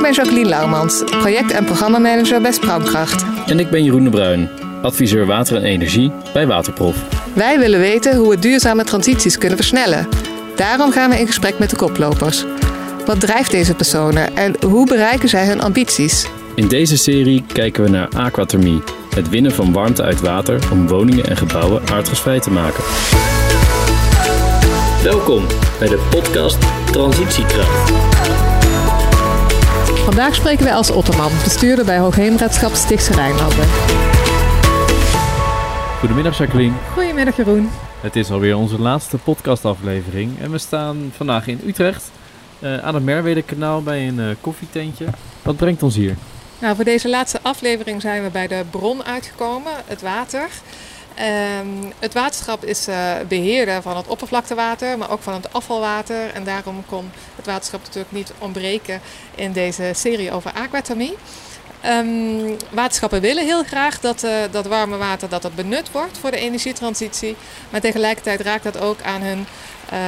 Ik ben Jacqueline Lauwmans, project- en programmamanager bij Sprankkracht. En ik ben Jeroen de Bruin, adviseur water en energie bij Waterprof. Wij willen weten hoe we duurzame transities kunnen versnellen. Daarom gaan we in gesprek met de koplopers. Wat drijft deze personen en hoe bereiken zij hun ambities? In deze serie kijken we naar aquathermie, het winnen van warmte uit water om woningen en gebouwen aardgasvrij te maken. Welkom bij de podcast Transitiekracht. Vandaag spreken wij als Otterman, bestuurder bij Hoogheemraadschap Stichtse Rijnlanden. Goedemiddag Jacqueline. Goedemiddag Jeroen. Het is alweer onze laatste podcastaflevering en we staan vandaag in Utrecht uh, aan het Merwede-kanaal bij een uh, koffietentje. Wat brengt ons hier? Nou, voor deze laatste aflevering zijn we bij de bron uitgekomen, het water. Um, het waterschap is uh, beheerder van het oppervlaktewater, maar ook van het afvalwater. En daarom kon het waterschap natuurlijk niet ontbreken in deze serie over aquathermie. Um, waterschappen willen heel graag dat uh, dat warme water dat dat benut wordt voor de energietransitie. Maar tegelijkertijd raakt dat ook aan hun uh,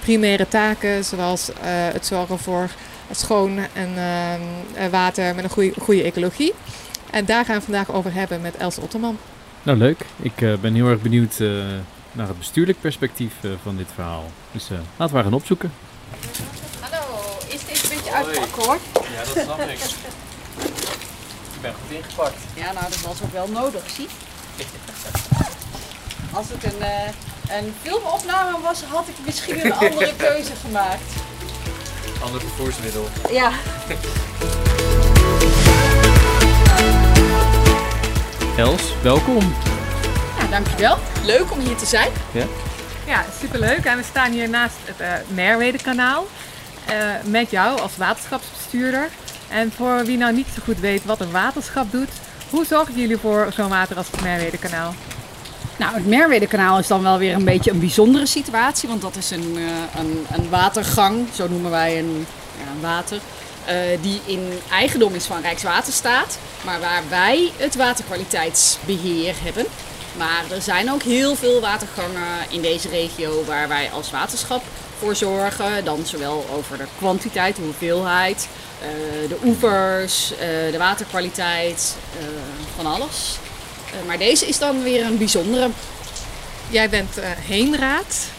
primaire taken, zoals het zorgen voor schoon en ehm, water met een goede, goede ecologie. En daar gaan we vandaag over hebben met Els Otterman. Nou, leuk. Ik uh, ben heel erg benieuwd uh, naar het bestuurlijk perspectief uh, van dit verhaal. Dus laten we maar gaan opzoeken. Hallo, is dit een beetje uitpakken hoor? Ja, dat snap ik. Ik ben goed ingepakt. Ja, nou dat was ook wel nodig, zie. Als het een, een filmopname was, had ik misschien een andere keuze gemaakt. Ander vervoersmiddel. Ja. Els, welkom. Ja, dankjewel. Leuk om hier te zijn. Ja, ja superleuk. En we staan hier naast het uh, Merwede-kanaal uh, met jou als waterschapsbestuurder. En voor wie nou niet zo goed weet wat een waterschap doet, hoe zorgen jullie voor zo'n water als het Merwede-kanaal? Nou, het Merwede-kanaal is dan wel weer een beetje een bijzondere situatie, want dat is een, uh, een, een watergang, zo noemen wij een, ja, een water. Uh, die in eigendom is van Rijkswaterstaat, maar waar wij het waterkwaliteitsbeheer hebben. Maar er zijn ook heel veel watergangen in deze regio waar wij als waterschap voor zorgen. Dan zowel over de kwantiteit, de hoeveelheid, uh, de oevers, uh, de waterkwaliteit, van alles. maar deze is dan weer een bijzondere. Jij bent heemraad.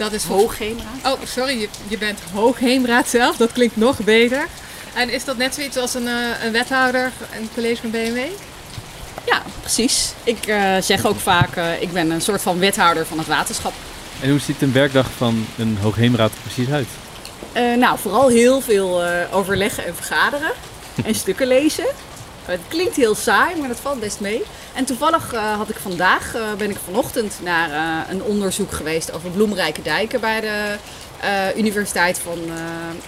Dat is hoogheemraad. Oh, sorry, je, je bent hoogheemraad zelf. Dat klinkt nog beter. En is dat net zoiets als een, uh, een wethouder, een college van BMW? Ja, precies. Ik uh, zeg ook vaak, uh, ik ben een soort van wethouder van het waterschap. En hoe ziet een werkdag van een hoogheemraad precies uit? nou, vooral heel veel overleggen en vergaderen en stukken lezen. Het klinkt heel saai, maar dat valt best mee. En toevallig uh, had ik vandaag, uh, ben ik vanochtend naar uh, een onderzoek geweest over bloemrijke dijken bij de Universiteit van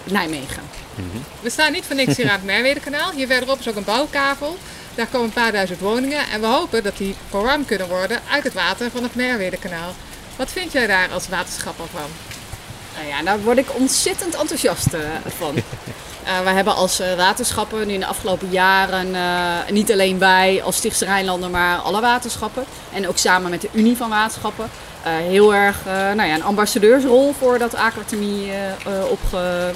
Nijmegen. Mm -hmm. We staan niet voor niks hier aan het Merwedekanaal. Hier verderop is ook een bouwkavel. Daar komen een paar duizend woningen en we hopen dat die verwarmd kunnen worden uit het water van het Merwedekanaal. Wat vind jij daar als waterschapper van? Nou ja, daar word ik ontzettend enthousiast van. Uh, we hebben als uh, waterschappen nu in de afgelopen jaren, uh, niet alleen wij als Stichtse Rijnlanden, maar alle waterschappen. En ook samen met de Unie van Waterschappen. heel erg nou ja, een ambassadeursrol voor dat aquathermie opge,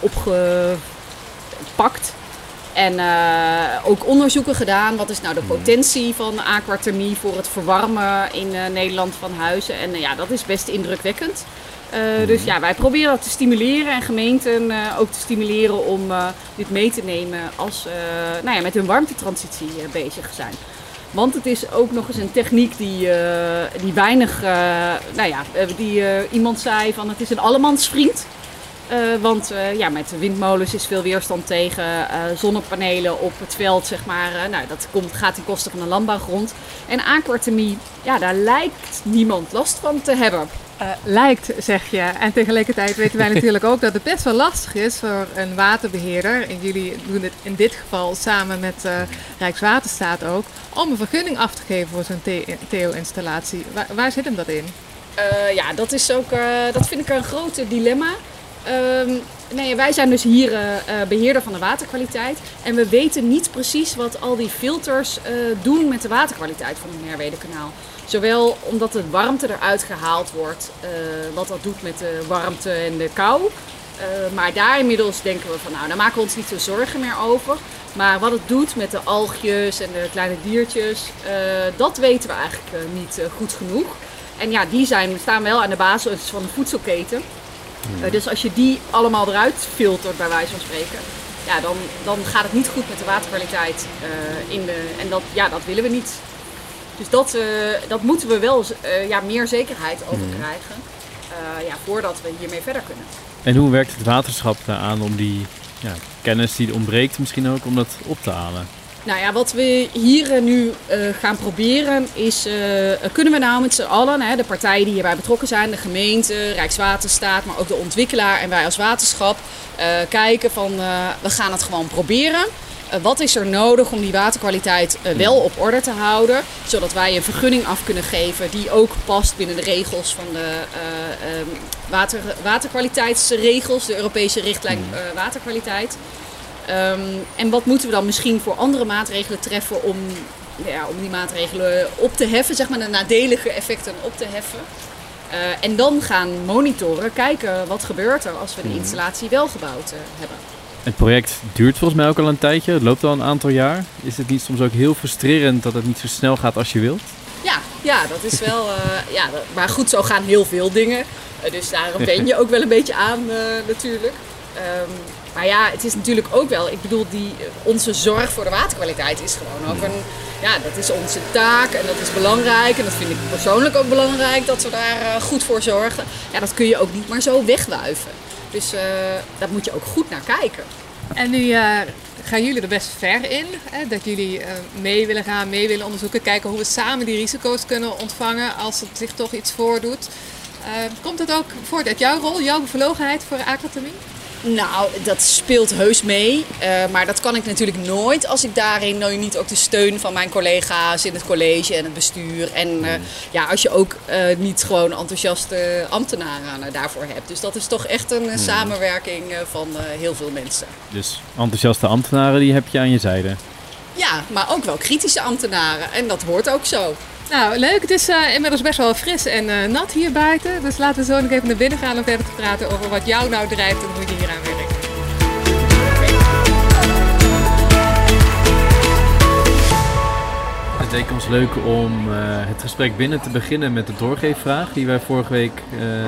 opgepakt. En ook onderzoeken gedaan. Wat is nou de potentie van aquathermie voor het verwarmen in Nederland van huizen? En ja, dat is best indrukwekkend. Uh, dus ja, wij proberen dat te stimuleren en gemeenten uh, ook te stimuleren om uh, dit mee te nemen als nou ja, met hun warmtetransitie bezig zijn. Want het is ook nog eens een techniek die, die weinig, nou ja, die iemand zei van het is een allemansvriend. want ja, met windmolens is veel weerstand tegen, zonnepanelen op het veld, zeg maar. nou, dat komt, gaat ten koste van de landbouwgrond. En aquathermie, ja, daar lijkt niemand last van te hebben. Uh, lijkt, zeg je. En tegelijkertijd weten wij natuurlijk ook dat het best wel lastig is voor een waterbeheerder. En jullie doen het in dit geval samen met uh, Rijkswaterstaat ook. Om een vergunning af te geven voor zo'n theo-installatie. Waar, waar, zit hem dat in? Uh, ja, dat, is ook, dat vind ik een groot dilemma. Um, nee, wij zijn dus hier uh, beheerder van de waterkwaliteit. En we weten niet precies wat al die filters uh, doen met de waterkwaliteit van het Merwede-kanaal. Zowel omdat de warmte eruit gehaald wordt, wat dat doet met de warmte en de kou. maar daar inmiddels denken we van nou, daar maken we ons niet zo zorgen meer over. Maar wat het doet met de algjes en de kleine diertjes, dat weten we eigenlijk niet goed genoeg. En ja, die zijn, staan wel aan de basis van de voedselketen. Hmm. dus als je die allemaal eruit filtert, bij wijze van spreken, ja, dan, dan gaat het niet goed met de waterkwaliteit. in de, en dat, ja, dat willen we niet. Dus dat, dat moeten we wel ja, meer zekerheid over hmm. krijgen. ja, voordat we hiermee verder kunnen. En hoe werkt het waterschap aan om die ja, kennis die ontbreekt misschien ook, om dat op te halen? Nou ja, wat we hier nu uh, gaan proberen is, uh, kunnen we nou met z'n allen, hè, de partijen die hierbij betrokken zijn, de gemeente, Rijkswaterstaat, maar ook de ontwikkelaar en wij als waterschap, uh, kijken van we gaan het gewoon proberen. Wat is er nodig om die waterkwaliteit wel op orde te houden, zodat wij een vergunning af kunnen geven die ook past binnen de regels van de ehm, water, waterkwaliteitsregels, de Europese richtlijn waterkwaliteit. Ehm, en wat moeten we dan misschien voor andere maatregelen treffen om, ja, om die maatregelen op te heffen, zeg maar de nadelige effecten op te heffen. Uh, en dan gaan monitoren, kijken wat gebeurt er als we de mhm. installatie wel gebouwd uh, hebben. Het project duurt volgens mij ook al een tijdje, het loopt al een aantal jaar. Is het niet soms ook heel frustrerend dat het niet zo snel gaat als je wilt? Ja, ja dat is wel. Uh, ja, maar goed, zo gaan heel veel dingen. dus daarom ben je ook wel een beetje aan natuurlijk. Um, maar ja, het is natuurlijk ook wel, ik bedoel, die, onze zorg voor de waterkwaliteit is gewoon ook een, ja, dat is onze taak en dat is belangrijk. En dat vind ik persoonlijk ook belangrijk, dat we daar goed voor zorgen. Ja, dat kun je ook niet maar zo wegwuiven. Dus uh, daar moet je ook goed naar kijken. En nu uh, gaan jullie er best ver in, hè, dat jullie mee willen gaan, mee willen onderzoeken, kijken hoe we samen die risico's kunnen ontvangen als er zich toch iets voordoet. komt het ook voort uit jouw rol, jouw bevlogenheid voor aquatomie? Nou, dat speelt heus mee. Uh, maar dat kan ik natuurlijk nooit als ik daarin nou niet ook de steun van mijn collega's in het college en het bestuur. En uh, ja, als je ook uh, niet gewoon enthousiaste ambtenaren daarvoor hebt. Dus dat is toch echt een hmm. samenwerking van heel veel mensen. Dus enthousiaste ambtenaren die heb je aan je zijde? Ja, maar ook wel kritische ambtenaren. En dat hoort ook zo. Nou, leuk. Het is uh, inmiddels best wel fris en uh, nat hier buiten. Dus laten we zo nog even naar binnen gaan om verder te praten over wat jou nou drijft en hoe je hier aan werkt. Het leek ons leuk om uh, het gesprek binnen te beginnen met de doorgeefvraag die wij vorige week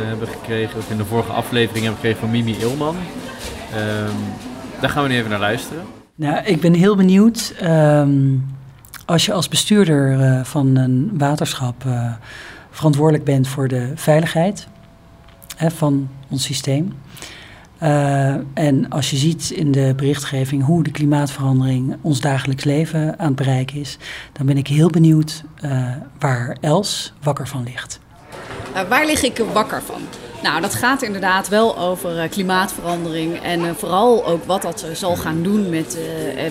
hebben gekregen, of in de vorige aflevering hebben gekregen van Mimi Ilman. Um, daar gaan we nu even naar luisteren. Nou, ik ben heel benieuwd. Um als je als bestuurder uh, van een waterschap uh, verantwoordelijk bent voor de veiligheid hè, van ons systeem. Uh, en als je ziet in de berichtgeving hoe de klimaatverandering ons dagelijks leven aan het bereiken is, dan ben ik heel benieuwd waar Els wakker van ligt. waar lig ik wakker van? Nou, dat gaat inderdaad wel over klimaatverandering en vooral ook wat dat zal gaan doen met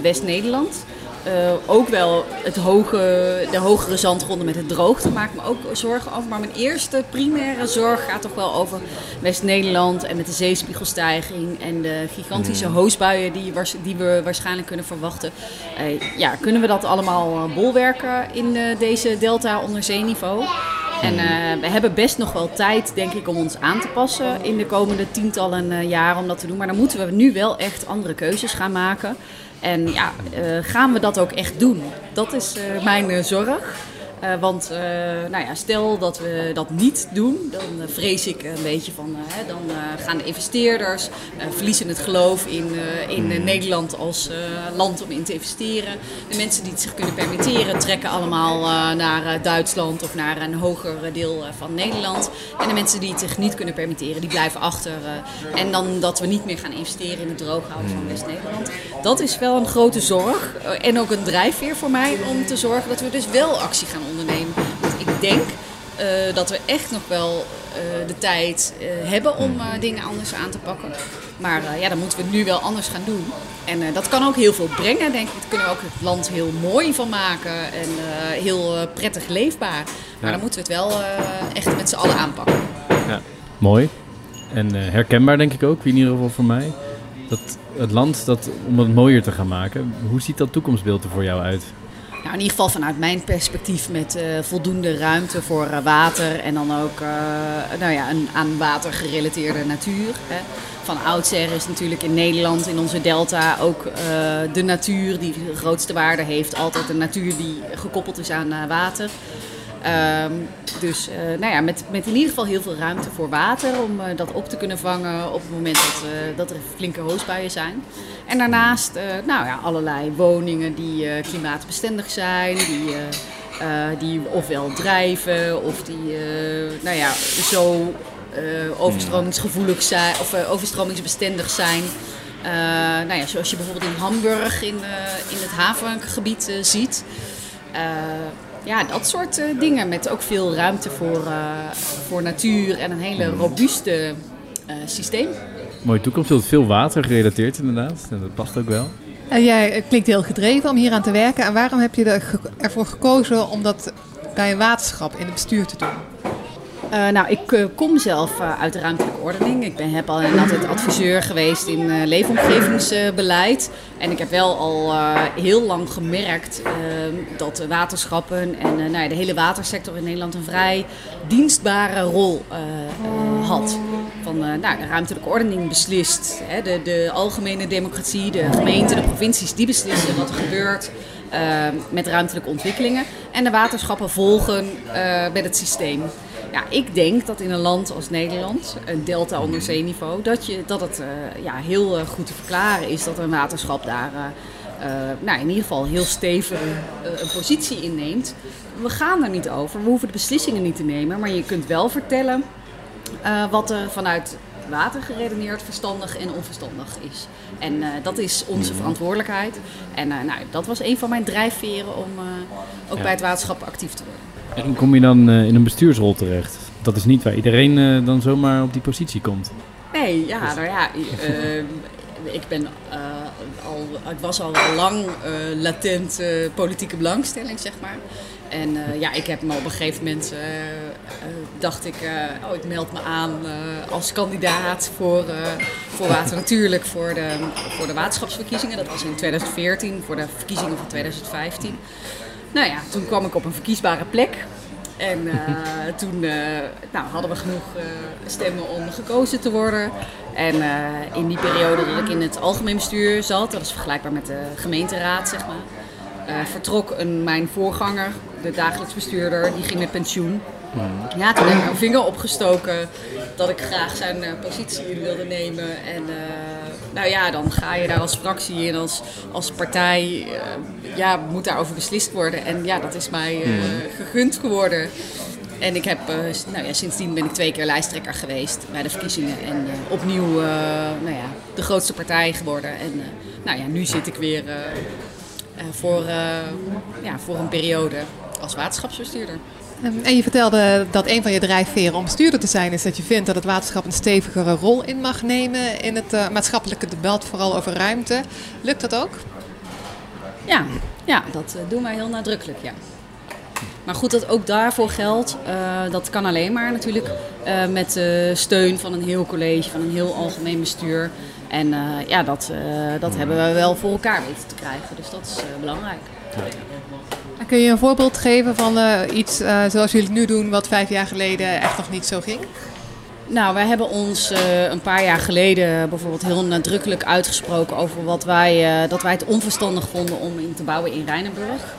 West-Nederland. Uh, ook wel het hoge, de hogere zandgronden met het droogte maakt me ook zorgen over. Maar mijn eerste primaire zorg gaat toch wel over West-Nederland en met de zeespiegelstijging en de gigantische hmm. hoosbuien die, die we waarschijnlijk kunnen verwachten. Uh, ja, kunnen we dat allemaal eh, bolwerken in deze delta onder zeeniveau? En uh, we hebben best nog wel tijd, denk ik, om ons aan te passen in de komende tientallen uh, jaren om dat te doen. Maar dan moeten we nu wel echt andere keuzes gaan maken. En ja, uh, gaan we dat ook echt doen? Dat is uh, mijn uh, zorg. Uh, want uh, nou ja, stel dat we dat niet doen, dan uh, vrees ik een beetje van, hè, dan gaan de investeerders verliezen het geloof in, in hmm. Nederland als land om in te investeren. De mensen die het zich kunnen permitteren trekken allemaal naar Duitsland of naar een hoger deel van Nederland. En de mensen die het zich niet kunnen permitteren, die blijven achter. en dan dat we niet meer gaan investeren in het drooghouden van hmm. West-Nederland. Dat is wel een grote zorg en ook een drijfveer voor mij om te zorgen dat we dus wel actie gaan ondernemen. Denk uh, dat we echt nog wel uh, de tijd uh, hebben om dingen anders aan te pakken. Maar ja, dan moeten we het nu wel anders gaan doen. En dat kan ook heel veel brengen, denk ik. Daar kunnen we ook het land heel mooi van maken en heel prettig leefbaar. Maar dan moeten we het wel echt met z'n allen aanpakken. Ja, mooi. En herkenbaar denk ik ook, in ieder geval voor mij. Dat het land, dat, om het mooier te gaan maken, hoe ziet dat toekomstbeeld er voor jou uit? Nou, in ieder geval vanuit mijn perspectief met voldoende ruimte voor water en dan ook nou ja, een aan water gerelateerde natuur. Hè. Van oudsher is natuurlijk in Nederland, in onze delta, ook de natuur die de grootste waarde heeft. Altijd een natuur die gekoppeld is aan water. Ehm, dus uh, nou ja, met, met in ieder geval heel veel ruimte voor water om uh, dat op te kunnen vangen op het moment dat, uh, dat er flinke hoosbuien zijn. En daarnaast nou ja, allerlei woningen die klimaatbestendig zijn, die, die ofwel drijven of die nou ja, zo overstromingsgevoelig zijn of overstromingsbestendig zijn. nou ja, zoals je bijvoorbeeld in Hamburg in, in het havengebied ziet. Ja, dat soort uh, dingen. Met ook veel ruimte voor, uh, voor natuur en een hele robuuste uh, systeem. Mooie toekomst. Veel water gerelateerd inderdaad. En dat past ook wel. En jij klinkt heel gedreven om hier aan te werken. En waarom heb je ervoor gekozen om dat bij een waterschap in het bestuur te doen? Uh, nou, ik uh, kom zelf uh, uit de ruimtelijke ordening. Ik ben, heb al altijd adviseur geweest in leefomgevingsbeleid. en ik heb wel al heel lang gemerkt dat waterschappen en nou ja, de hele watersector in Nederland een vrij dienstbare rol had. Van nou, de ruimtelijke ordening beslist, hè, de, de algemene democratie, de gemeenten, de provincies, die beslissen wat er gebeurt. met ruimtelijke ontwikkelingen. En de waterschappen volgen met het systeem. Ja, ik denk dat in een land als Nederland, een delta onder zeeniveau, dat, je, dat het uh, ja, heel uh, goed te verklaren is dat een waterschap daar uh, nou, in ieder geval heel stevig een positie inneemt. We gaan er niet over, we hoeven de beslissingen niet te nemen, maar je kunt wel vertellen wat er vanuit water geredeneerd verstandig en onverstandig is. En dat is onze mhm. verantwoordelijkheid. En nou, dat was een van mijn drijfveren om ook bij het waterschap actief te worden. En kom je dan uh, in een bestuursrol terecht? Dat is niet waar iedereen uh, dan zomaar op die positie komt. Nee, ja, nou ja, uh, ik ben al, ik was al lang latent politieke belangstelling, zeg maar. En ja, ik heb me op een gegeven moment, dacht ik, oh, ik meld me aan als kandidaat voor, voor Water Natuurlijk, voor de, voor de waterschapsverkiezingen. Dat was in 2014, voor de verkiezingen van 2015. Nou ja, toen kwam ik op een verkiesbare plek. En uh, toen uh, nou, hadden we genoeg uh, stemmen om gekozen te worden. En in die periode dat ik in het algemeen bestuur zat, dat is vergelijkbaar met de gemeenteraad, zeg maar, vertrok een, mijn voorganger, de dagelijks bestuurder, die ging met pensioen. Hmm. Ja, toen heb ik mijn vinger opgestoken dat ik graag zijn positie in wilde nemen. En nou ja, dan ga je daar als fractie en als, als partij, uh, ja, moet daarover beslist worden. En ja, dat is mij uh, gegund geworden. En ik heb, uh, nou ja, sindsdien ben ik twee keer lijsttrekker geweest bij de verkiezingen. En opnieuw, nou ja, de grootste partij geworden. En nou ja, nu zit ik weer voor, ja, voor een periode als waterschapsbestuurder. Ehm, en je vertelde dat een van je drijfveren om bestuurder te zijn is dat je vindt dat het waterschap een stevigere rol in mag nemen in het uh, maatschappelijke debat, vooral over ruimte. Lukt dat ook? Ja, ja dat uh, doen wij heel nadrukkelijk, ja. Maar goed, dat ook daarvoor geldt, uh, dat kan alleen maar natuurlijk met steun van een heel college, van een heel algemeen bestuur. En ja, dat, dat hebben we wel voor elkaar weten te krijgen, dus dat is belangrijk. Kun je een voorbeeld geven van uh, iets uh, zoals jullie het nu doen, wat vijf jaar geleden echt nog niet zo ging? Nou, wij hebben ons uh, een paar jaar geleden bijvoorbeeld heel nadrukkelijk uitgesproken over wat wij, dat wij het onverstandig vonden om in te bouwen in Rijnenburg.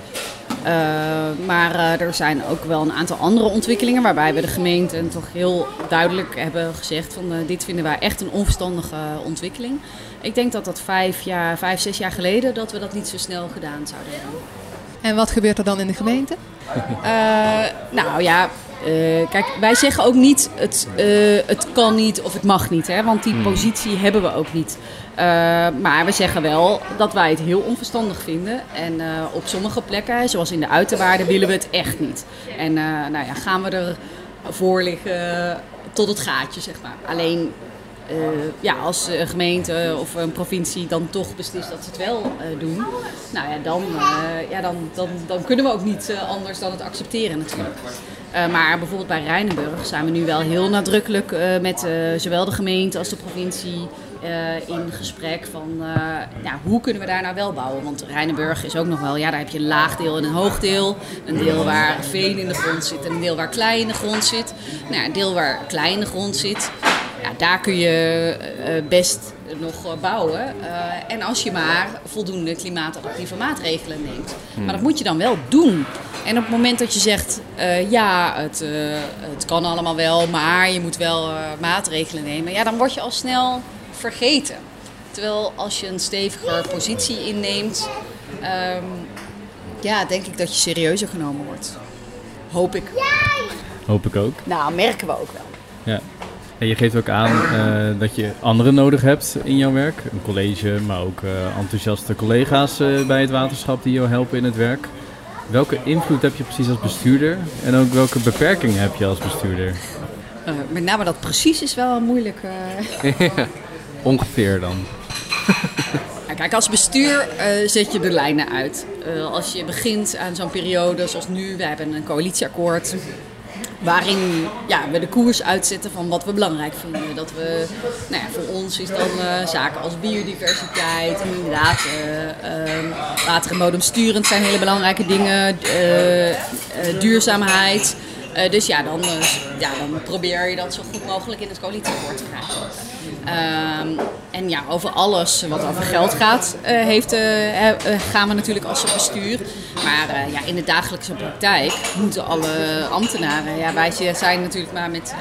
maar er zijn ook wel een aantal andere ontwikkelingen waarbij we de gemeente toch heel duidelijk hebben gezegd van dit vinden wij echt een onverstandige ontwikkeling. Ik denk dat dat vijf, jaar, vijf, zes jaar geleden dat we dat niet zo snel gedaan zouden hebben. En wat gebeurt er dan in de gemeente? Uh, nou ja, uh, kijk, wij zeggen ook niet het, uh, het kan niet of het mag niet. Hè, want die hmm. positie hebben we ook niet. maar we zeggen wel dat wij het heel onverstandig vinden. En op sommige plekken, zoals in de uiterwaarden, willen we het echt niet. En nou ja, gaan we ervoor liggen tot het gaatje, zeg maar. Alleen uh, ja, als een gemeente of een provincie dan toch beslist dat ze het wel uh, doen, nou ja, dan, ja, dan, dan, kunnen we ook niet anders dan het accepteren natuurlijk. maar bijvoorbeeld bij Rijnenburg zijn we nu wel heel nadrukkelijk met zowel de gemeente als de provincie eh, in gesprek van ja, hoe kunnen we daar nou wel bouwen. Want Rijnenburg is ook nog wel, ja, daar heb je een laag deel en een hoog deel. Een deel waar veen in de grond zit en een deel waar klei in de grond zit. Nou, een deel waar klei in de grond zit, ja, daar kun je best nog bouwen. en als je maar voldoende klimaatadaptieve maatregelen neemt. Maar dat moet je dan wel doen. En op het moment dat je zegt, uh, ja, het, uh, het kan allemaal wel, maar je moet wel uh, maatregelen nemen, ja, dan word je al snel vergeten. Terwijl als je een steviger positie inneemt, um, ja, denk ik dat je serieuzer genomen wordt. Hoop ik. Hoop ik ook. Nou, merken we ook wel. Ja. En je geeft ook aan dat je anderen nodig hebt in jouw werk. Een college, maar ook enthousiaste collega's bij het waterschap die jou helpen in het werk. Welke invloed heb je precies als bestuurder en ook welke beperkingen heb je als bestuurder? Met name dat precies is wel moeilijk. Uh... Ongeveer dan. Kijk, als bestuur uh, zet je de lijnen uit. als je begint aan zo'n periode zoals nu, we hebben een coalitieakkoord waarin ja, we de koers uitzetten van wat we belangrijk vinden. Dat we, nou ja, voor ons is dan uh, zaken als biodiversiteit en inderdaad uh, zijn hele belangrijke dingen, duurzaamheid. Dus ja dan, ja, dan probeer je dat zo goed mogelijk in het coalitieakkoord te krijgen. Ehm, en ja, over alles wat over geld gaat, uh, heeft, gaan we natuurlijk als bestuur. Maar ja, in de dagelijkse praktijk moeten alle ambtenaren. Ja, wij zijn natuurlijk maar met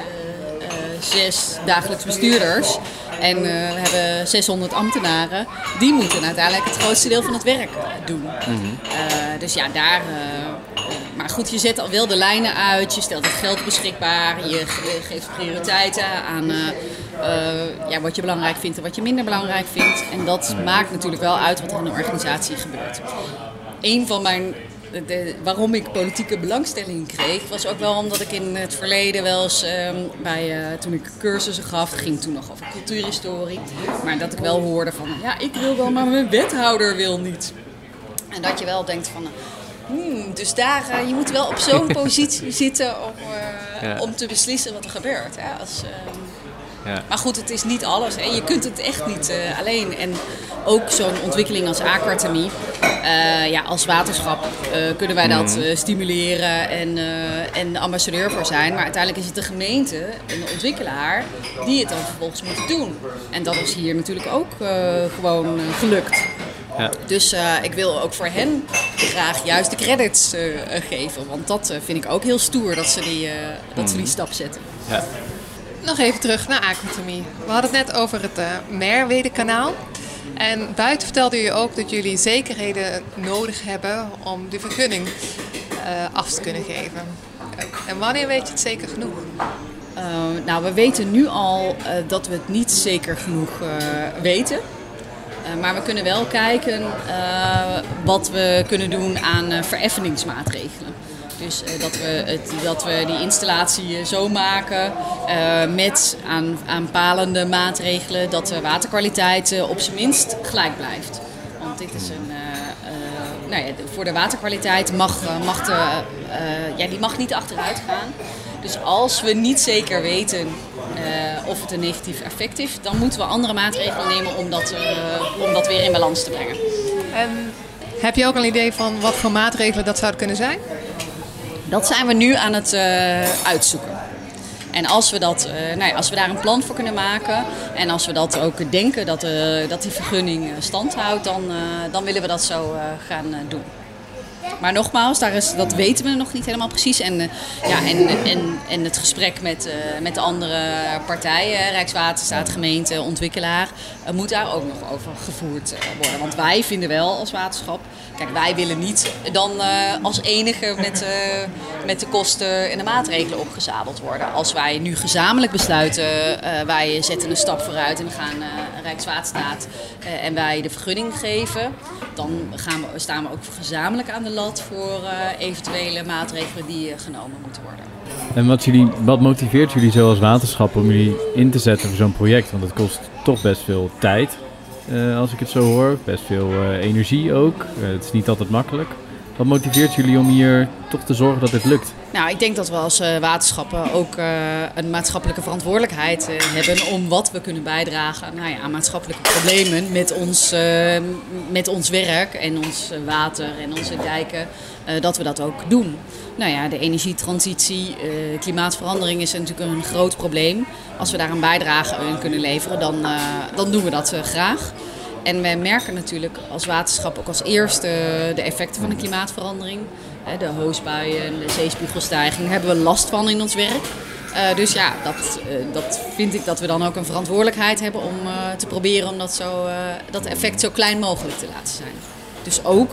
zes dagelijks bestuurders. En we hebben 600 ambtenaren. Die moeten uiteindelijk het grootste deel van het werk doen. Mhm. dus ja, daar. maar goed, je zet al wel de lijnen uit. Je stelt het geld beschikbaar. Je geeft prioriteiten aan uh, ja, wat je belangrijk vindt en wat je minder belangrijk vindt. En dat maakt natuurlijk wel uit wat er in de organisatie gebeurt. Een van mijn de, waarom ik politieke belangstelling kreeg, was ook wel omdat ik in het verleden wel eens ehm, bij, uh, toen ik cursussen gaf, ging toen nog over cultuurhistorie, maar dat ik wel hoorde van, ja, ik wil wel, maar mijn wethouder wil niet. En dat je wel denkt van, hmm, dus daar, uh, je moet wel op zo'n positie zitten om, ja. om te beslissen wat er gebeurt. Hè? Als, ehm, ja. Maar goed, het is niet alles. En je kunt het echt niet uh, alleen. En ook zo'n ontwikkeling als aquatermie. Uh, ja, als waterschap uh, kunnen wij dat mm. stimuleren en, en ambassadeur voor zijn. Maar uiteindelijk is het de gemeente en de ontwikkelaar die het dan vervolgens moeten doen. En dat is hier natuurlijk ook gewoon gelukt. Ja. Dus ik wil ook voor hen graag juist de credits geven. Want dat vind ik ook heel stoer dat ze die, dat ze die mm. stap zetten. Ja. Nog even terug naar aquatomie. We hadden het net over het uh, Merwede-kanaal. En buiten vertelde u ook dat jullie zekerheden nodig hebben om de vergunning uh, af te kunnen geven. En wanneer weet je het zeker genoeg? Nou, we weten nu al dat we het niet zeker genoeg weten. maar we kunnen wel kijken wat we kunnen doen aan vereffeningsmaatregelen. Dus uh, dat, we het, dat we die installatie zo maken uh, met aan, aanpalende maatregelen dat de waterkwaliteit op zijn minst gelijk blijft. Want dit is een. nou ja, voor de waterkwaliteit mag, ja, die mag niet achteruit gaan. Dus als we niet zeker weten of het een negatief effect heeft, dan moeten we andere maatregelen nemen om dat, om dat weer in balans te brengen. En heb je ook een idee van wat voor maatregelen dat zouden kunnen zijn? Dat zijn we nu aan het uh, uitzoeken. En als we, dat, uh, nou ja, als we daar een plan voor kunnen maken en als we dat ook denken dat, uh, dat die vergunning stand houdt, dan, dan willen we dat zo gaan doen. Maar nogmaals, daar is, dat weten we nog niet helemaal precies. En, ja, en, en, en het gesprek met, met de andere partijen, Rijkswaterstaat, gemeente, ontwikkelaar, moet daar ook nog over gevoerd worden. Want wij vinden wel als waterschap Kijk, wij willen niet dan uh, als enige met, uh, met de kosten en de maatregelen opgezadeld worden. Als wij nu gezamenlijk besluiten, wij zetten een stap vooruit en gaan Rijkswaterstaat en wij de vergunning geven, dan gaan we, staan we ook gezamenlijk aan de lat voor eventuele maatregelen die genomen moeten worden. En wat, jullie, wat motiveert jullie zo als waterschap om jullie in te zetten voor zo'n project? Want het kost toch best veel tijd. Uh, als ik het zo hoor. Best veel uh, energie ook. Uh, het is niet altijd makkelijk. Wat motiveert jullie om hier toch te zorgen dat dit lukt? Nou, ik denk dat we als waterschappen ook een maatschappelijke verantwoordelijkheid hebben om wat we kunnen bijdragen nou ja, aan maatschappelijke problemen met ons, met ons werk en ons water en onze dijken, dat we dat ook doen. Nou ja, de energietransitie, klimaatverandering is natuurlijk een groot probleem. Als we daar een bijdrage aan kunnen leveren, dan, dan doen we dat graag. En wij merken natuurlijk als waterschap ook als eerste de effecten van de klimaatverandering. De hoosbuien, de zeespiegelstijging, hebben we last van in ons werk. Dus ja, dat, dat vind ik dat we dan ook een verantwoordelijkheid hebben om te proberen om dat, zo, dat effect zo klein mogelijk te laten zijn. Dus ook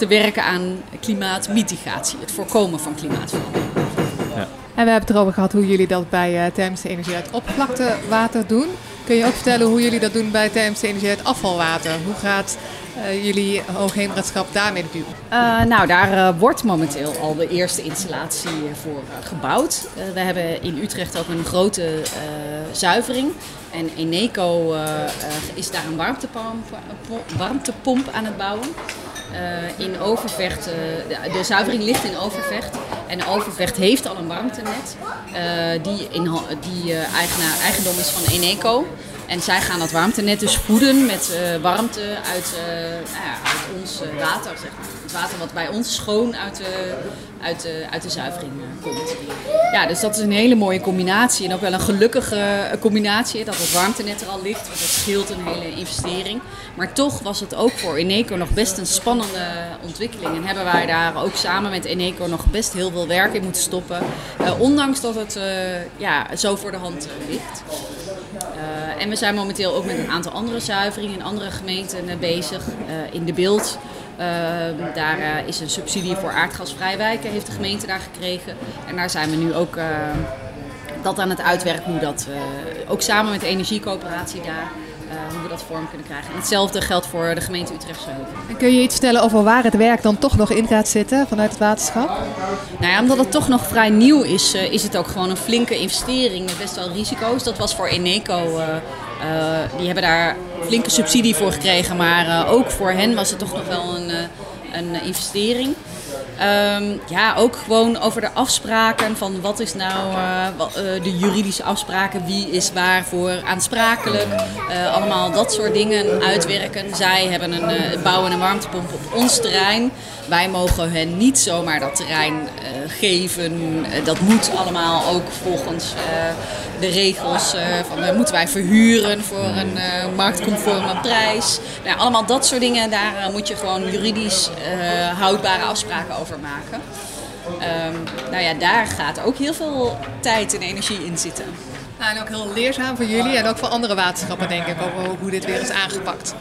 te werken aan klimaatmitigatie, het voorkomen van klimaatverandering. Ja. En we hebben het erover gehad hoe jullie dat bij thermische energie uit oppervlaktewater doen. Kun je ook vertellen hoe jullie dat doen bij TMC Energie het afvalwater? Hoe gaat uh, jullie hoogheemraadschap daarmee doen? Uh, nou, daar uh, wordt momenteel al de eerste installatie voor gebouwd. we hebben in Utrecht ook een grote zuivering. En Eneco is daar een warmtepomp, warmtepomp aan het bouwen. In Overvecht, de, de, zuivering ligt in Overvecht. En Overvecht heeft al een warmtenet die, in, die eigenaar, eigendom is van Eneco. En zij gaan dat warmtenet dus voeden met warmte uit, nou ja, uit ons water, zeg maar. Water wat bij ons schoon uit de, uit de, uit de zuivering komt. Ja, dus dat is een hele mooie combinatie. En ook wel een gelukkige combinatie dat het warmtenet er al ligt. Want dat scheelt een hele investering. Maar toch was het ook voor Eneco nog best een spannende ontwikkeling. En hebben wij daar ook samen met Eneco nog best heel veel werk in moeten stoppen. ondanks dat het ja, zo voor de hand ligt. En we zijn momenteel ook met een aantal andere zuiveringen in andere gemeenten bezig. In de beeld. Daar is een subsidie voor aardgasvrij wijken, heeft de gemeente daar gekregen. En daar zijn we nu ook dat aan het uitwerken, hoe dat ook samen met de energiecoöperatie daar uh, hoe we dat vorm kunnen krijgen. En hetzelfde geldt voor de gemeente Utrechtse En kun je iets vertellen over waar het werk dan toch nog in gaat zitten vanuit het waterschap? Nou ja, omdat het toch nog vrij nieuw is, uh, is het ook gewoon een flinke investering met best wel risico's. Dat was voor Eneco, uh, die hebben daar flinke subsidie voor gekregen, maar ook voor hen was het toch nog wel een, een investering. Um, ja, ook gewoon over de afspraken van wat is nou de juridische afspraken, wie is waarvoor aansprakelijk. Allemaal dat soort dingen uitwerken. Zij hebben een, bouwen een warmtepomp op ons terrein. Wij mogen hen niet zomaar dat terrein geven. dat moet allemaal ook volgens de regels. van, moeten wij verhuren voor een marktconforme prijs. Nou, allemaal dat soort dingen, daar moet je gewoon juridisch houdbare afspraken over maken. Um, nou ja, daar gaat ook heel veel tijd en energie in zitten. En ook heel leerzaam voor jullie en ook voor andere waterschappen, denk ik, over hoe dit weer is aangepakt.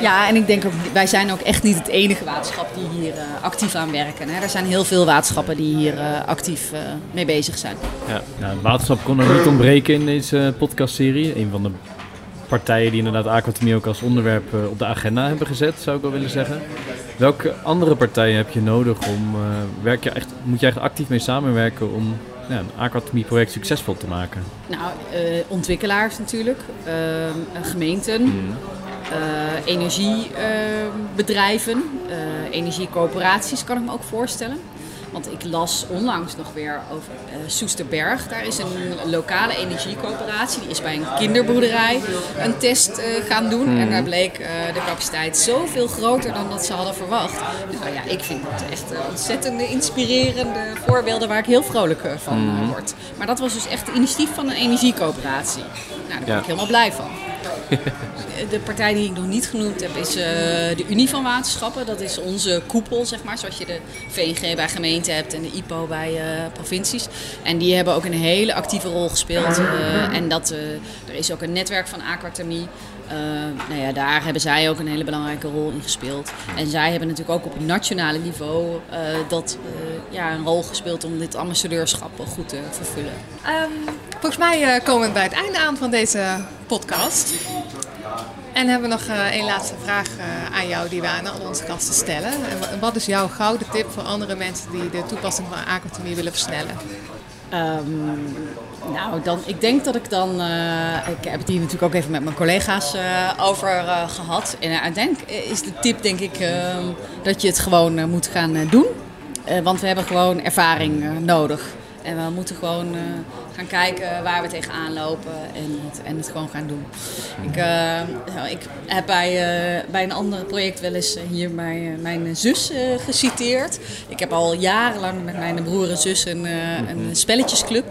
Ja, en ik denk ook, wij zijn ook echt niet het enige waterschap die hier uh, actief aan werken. Hè. Er zijn heel veel waterschappen die hier uh, actief uh, mee bezig zijn. Ja, nou, waterschap kon er niet ontbreken in deze podcastserie. Een van de partijen die inderdaad aquatomie ook als onderwerp op de agenda hebben gezet, zou ik wel willen zeggen. Welke andere partijen heb je nodig om, werk je echt, moet je echt actief mee samenwerken om ja, een aquatomie-project succesvol te maken? Nou, uh, ontwikkelaars natuurlijk, uh, gemeenten, mm. Energiebedrijven, energiecoöperaties kan ik me ook voorstellen. Want ik las onlangs nog weer over uh, Soesterberg. Daar is een lokale energiecoöperatie. Die is bij een kinderboerderij een test uh, gaan doen. En daar hmm. bleek uh, de capaciteit zoveel groter dan dat ze hadden verwacht. Nou ja, ik vind het echt ontzettende inspirerende voorbeelden waar ik heel vrolijk van hmm. word. Maar dat was dus echt het initiatief van een energiecoöperatie. Nou, daar ben ik helemaal blij van. de partij die ik nog niet genoemd heb is uh, de Unie van Waterschappen. Dat is onze koepel, zeg maar, zoals je de VNG bij gemeenten hebt en de IPO bij uh, provincies. En die hebben ook een hele actieve rol gespeeld. Uh, en dat, er is ook een netwerk van aquathermie. Nou ja, daar hebben zij ook een hele belangrijke rol in gespeeld. En zij hebben natuurlijk ook op het nationale niveau dat, ja, een rol gespeeld om dit ambassadeurschap goed te vervullen. Um, volgens mij komen we bij het einde aan van deze podcast. En hebben we nog één laatste vraag aan jou die we aan al onze gasten stellen. En wat is jouw gouden tip voor andere mensen die de toepassing van aquatomie willen versnellen? Um, Nou, dan, ik denk dat ik dan. eh, ik heb het hier natuurlijk ook even met mijn collega's eh, over eh, gehad. En uiteindelijk is de tip, denk ik, dat je het gewoon moet gaan doen. Want we hebben gewoon ervaring nodig. En we moeten gewoon gaan kijken waar we tegenaan lopen en het, en het gewoon gaan doen. Ik, nou, ik heb bij, bij een ander project wel eens hier mijn, mijn zus eh, geciteerd. Ik heb al jarenlang met mijn broer en zus een, een spelletjesclub.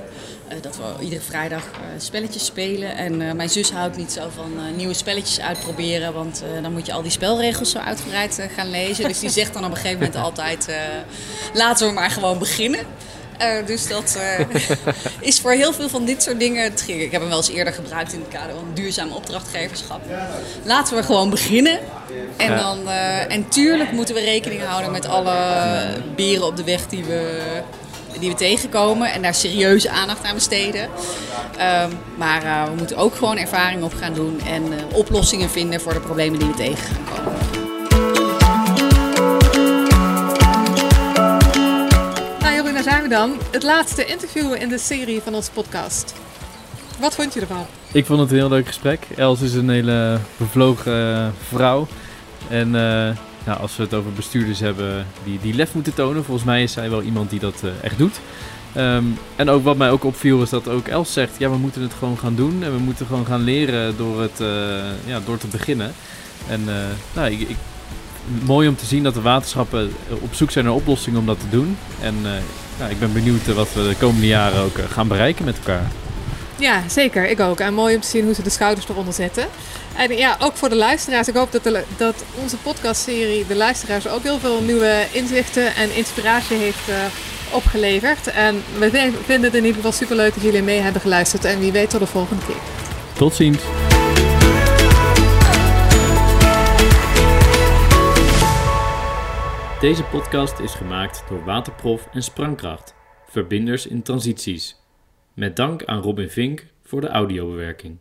Eh, dat we iedere vrijdag eh, spelletjes spelen. En eh, mijn zus houdt niet zo van nieuwe spelletjes uitproberen. Want dan moet je al die spelregels zo uitgebreid gaan lezen. Dus die zegt dan op een gegeven moment altijd: laten we maar gewoon beginnen. Dus dat is voor heel veel van dit soort dingen trigger. Ik heb hem wel eens eerder gebruikt in het kader van duurzaam opdrachtgeverschap. Laten we gewoon beginnen. En, Ja. dan, en tuurlijk moeten we rekening houden met alle beren op de weg die we, die we tegenkomen. En daar serieuze aandacht aan besteden. Ehm, maar eh, we moeten ook gewoon ervaring op gaan doen. En eh, oplossingen vinden voor de problemen die we tegen gaan komen. Nou Jeroen, daar zijn we dan. Het laatste interview in de serie van onze podcast. Wat vond je ervan? Ik vond het een heel leuk gesprek. Els is een hele bevlogen eh, vrouw. En eh, nou, als we het over bestuurders hebben die, die lef moeten tonen, volgens mij is zij wel iemand die dat eh, echt doet. Ehm, en ook wat mij ook opviel is dat ook Els zegt, ja we moeten het gewoon gaan doen. En we moeten gewoon gaan leren door, het, eh, ja, door te beginnen. En eh, nou, ik, ik, mooi om te zien dat de waterschappen op zoek zijn naar oplossingen om dat te doen. En nou, ik ben benieuwd wat we de komende jaren ook gaan bereiken met elkaar. Ja, zeker. Ik ook. En mooi om te zien hoe ze de schouders eronder zetten. En ja, ook voor de luisteraars. Ik hoop dat, de, dat onze podcastserie de luisteraars ook heel veel nieuwe inzichten en inspiratie heeft eh, opgeleverd. En we vi- vinden het in ieder geval superleuk dat jullie mee hebben geluisterd. En wie weet tot de volgende keer. Tot ziens! Deze podcast is gemaakt door Waterprof en Sprangkracht, verbinders in transities. Met dank aan Robin Vink voor de audiobewerking.